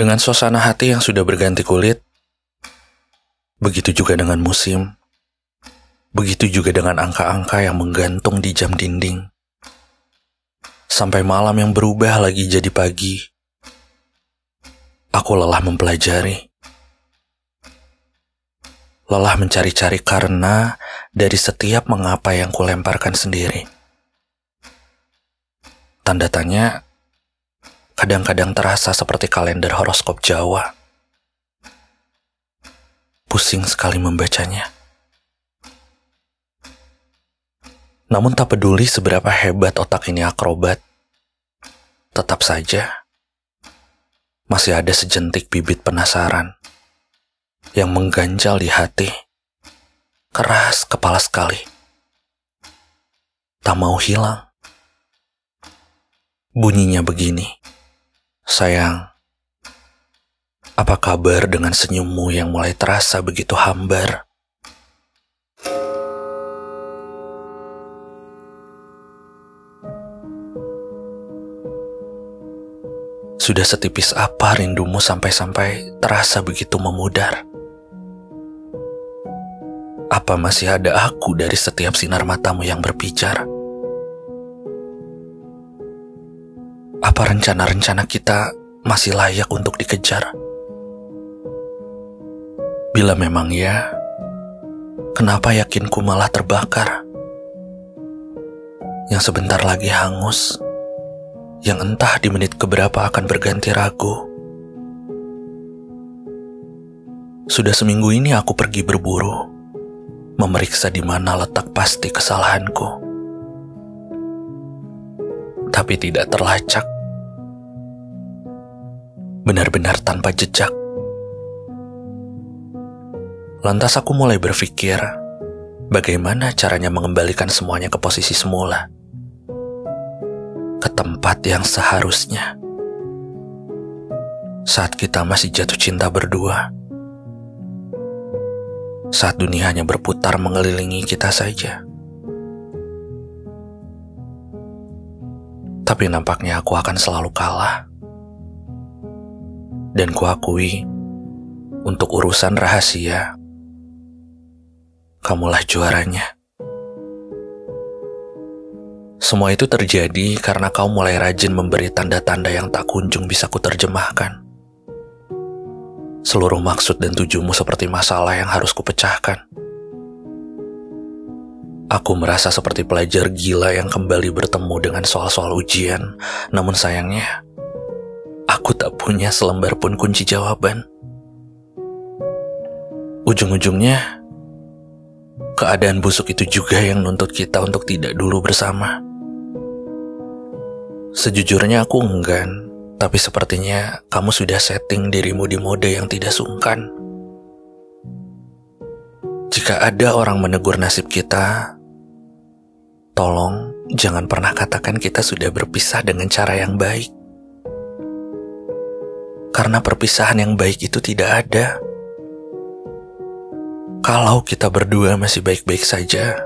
Dengan suasana hati yang sudah berganti kulit, begitu juga dengan musim, begitu juga dengan angka-angka yang menggantung di jam dinding. Sampai malam yang berubah lagi jadi pagi, aku lelah mempelajari. Lelah mencari-cari karena dari setiap mengapa yang kulemparkan sendiri. Tanda tanya kadang-kadang terasa seperti kalender horoskop Jawa. Pusing sekali membacanya. Namun tak peduli seberapa hebat otak ini akrobat, tetap saja masih ada sejentik bibit penasaran yang mengganjal di hati. Keras kepala sekali. Tak mau hilang. Bunyinya begini. Sayang, apa kabar dengan senyummu yang mulai terasa begitu hambar? Sudah setipis apa rindumu sampai-sampai terasa begitu memudar? Apa masih ada aku dari setiap sinar matamu yang berpijar? Rencana-rencana kita masih layak untuk dikejar? Bila memang ya, kenapa yakinku malah terbakar? Yang sebentar lagi hangus, yang entah di menit keberapa akan berganti ragu. Sudah seminggu ini aku pergi berburu, memeriksa di mana letak pasti kesalahanku tapi tidak terlacak. Benar-benar tanpa jejak. Lantas aku mulai berpikir, bagaimana caranya mengembalikan semuanya ke posisi semula. Ke tempat yang seharusnya. Saat kita masih jatuh cinta berdua. Saat dunia hanya berputar mengelilingi kita saja. Tapi nampaknya aku akan selalu kalah. Dan kuakui, untuk urusan rahasia, kamulah juaranya. Semua itu terjadi karena kau mulai rajin memberi tanda-tanda yang tak kunjung bisa kuterjemahkan. Seluruh maksud dan tujumu seperti masalah yang harus kupecahkan. Aku merasa seperti pelajar gila yang kembali bertemu dengan soal-soal ujian, namun sayangnya, aku tak punya selembar pun kunci jawaban. Ujung-ujungnya, keadaan busuk itu juga yang nuntut kita untuk tidak dulu bersama. Sejujurnya aku enggan, tapi sepertinya kamu sudah setting dirimu di mode yang tidak sungkan. Jika ada orang menegur nasib kita, Tolong jangan pernah katakan kita sudah berpisah dengan cara yang baik. Karena perpisahan yang baik itu tidak ada. Kalau kita berdua masih baik-baik saja,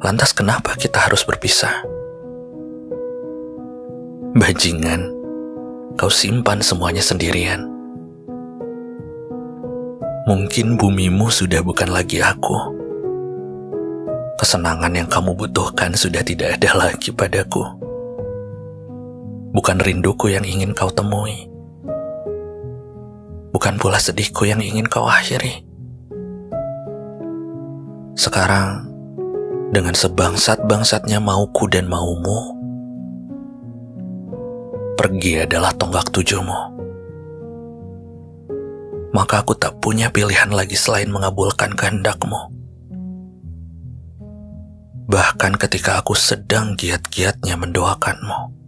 lantas kenapa kita harus berpisah? Bajingan, kau simpan semuanya sendirian. Mungkin bumimu sudah bukan lagi aku Kesenangan yang kamu butuhkan sudah tidak ada lagi padaku. Bukan rinduku yang ingin kau temui. Bukan pula sedihku yang ingin kau akhiri. Sekarang, dengan sebangsat-bangsatnya mauku dan maumu, pergi adalah tonggak tujumu maka aku tak punya pilihan lagi selain mengabulkan kehendakmu. Bahkan ketika aku sedang giat-giatnya mendoakanmu.